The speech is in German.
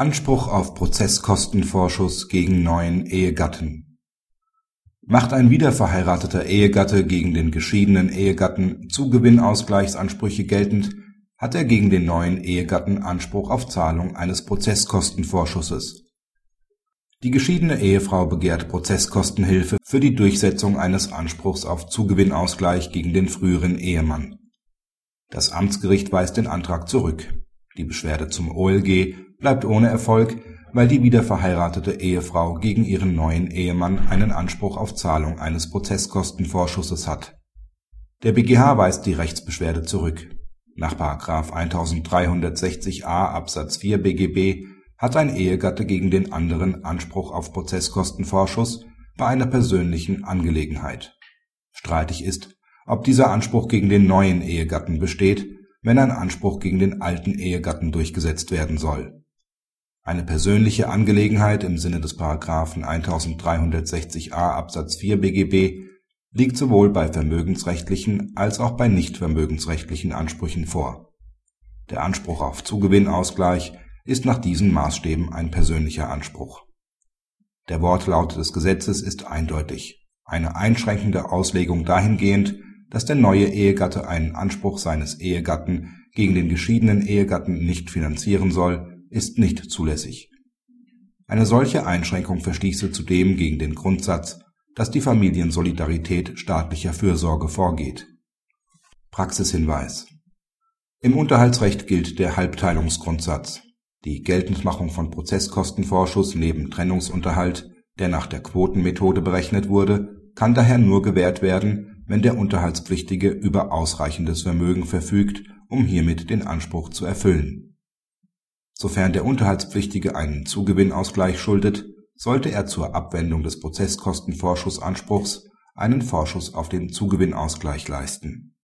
Anspruch auf Prozesskostenvorschuss gegen neuen Ehegatten Macht ein wiederverheirateter Ehegatte gegen den geschiedenen Ehegatten Zugewinnausgleichsansprüche geltend, hat er gegen den neuen Ehegatten Anspruch auf Zahlung eines Prozesskostenvorschusses. Die geschiedene Ehefrau begehrt Prozesskostenhilfe für die Durchsetzung eines Anspruchs auf Zugewinnausgleich gegen den früheren Ehemann. Das Amtsgericht weist den Antrag zurück. Die Beschwerde zum OLG bleibt ohne Erfolg, weil die wiederverheiratete Ehefrau gegen ihren neuen Ehemann einen Anspruch auf Zahlung eines Prozesskostenvorschusses hat. Der BGH weist die Rechtsbeschwerde zurück. Nach § 1360a Absatz 4 BGB hat ein Ehegatte gegen den anderen Anspruch auf Prozesskostenvorschuss bei einer persönlichen Angelegenheit. Streitig ist, ob dieser Anspruch gegen den neuen Ehegatten besteht, wenn ein Anspruch gegen den alten Ehegatten durchgesetzt werden soll eine persönliche Angelegenheit im Sinne des § 1360a Absatz 4 BGB liegt sowohl bei vermögensrechtlichen als auch bei nichtvermögensrechtlichen Ansprüchen vor. Der Anspruch auf Zugewinnausgleich ist nach diesen Maßstäben ein persönlicher Anspruch. Der Wortlaut des Gesetzes ist eindeutig, eine einschränkende Auslegung dahingehend, dass der neue Ehegatte einen Anspruch seines Ehegatten gegen den geschiedenen Ehegatten nicht finanzieren soll ist nicht zulässig. Eine solche Einschränkung verstieße zudem gegen den Grundsatz, dass die Familiensolidarität staatlicher Fürsorge vorgeht. Praxishinweis Im Unterhaltsrecht gilt der Halbteilungsgrundsatz. Die Geltendmachung von Prozesskostenvorschuss neben Trennungsunterhalt, der nach der Quotenmethode berechnet wurde, kann daher nur gewährt werden, wenn der Unterhaltspflichtige über ausreichendes Vermögen verfügt, um hiermit den Anspruch zu erfüllen Sofern der Unterhaltspflichtige einen Zugewinnausgleich schuldet, sollte er zur Abwendung des Prozesskostenvorschussanspruchs einen Vorschuss auf den Zugewinnausgleich leisten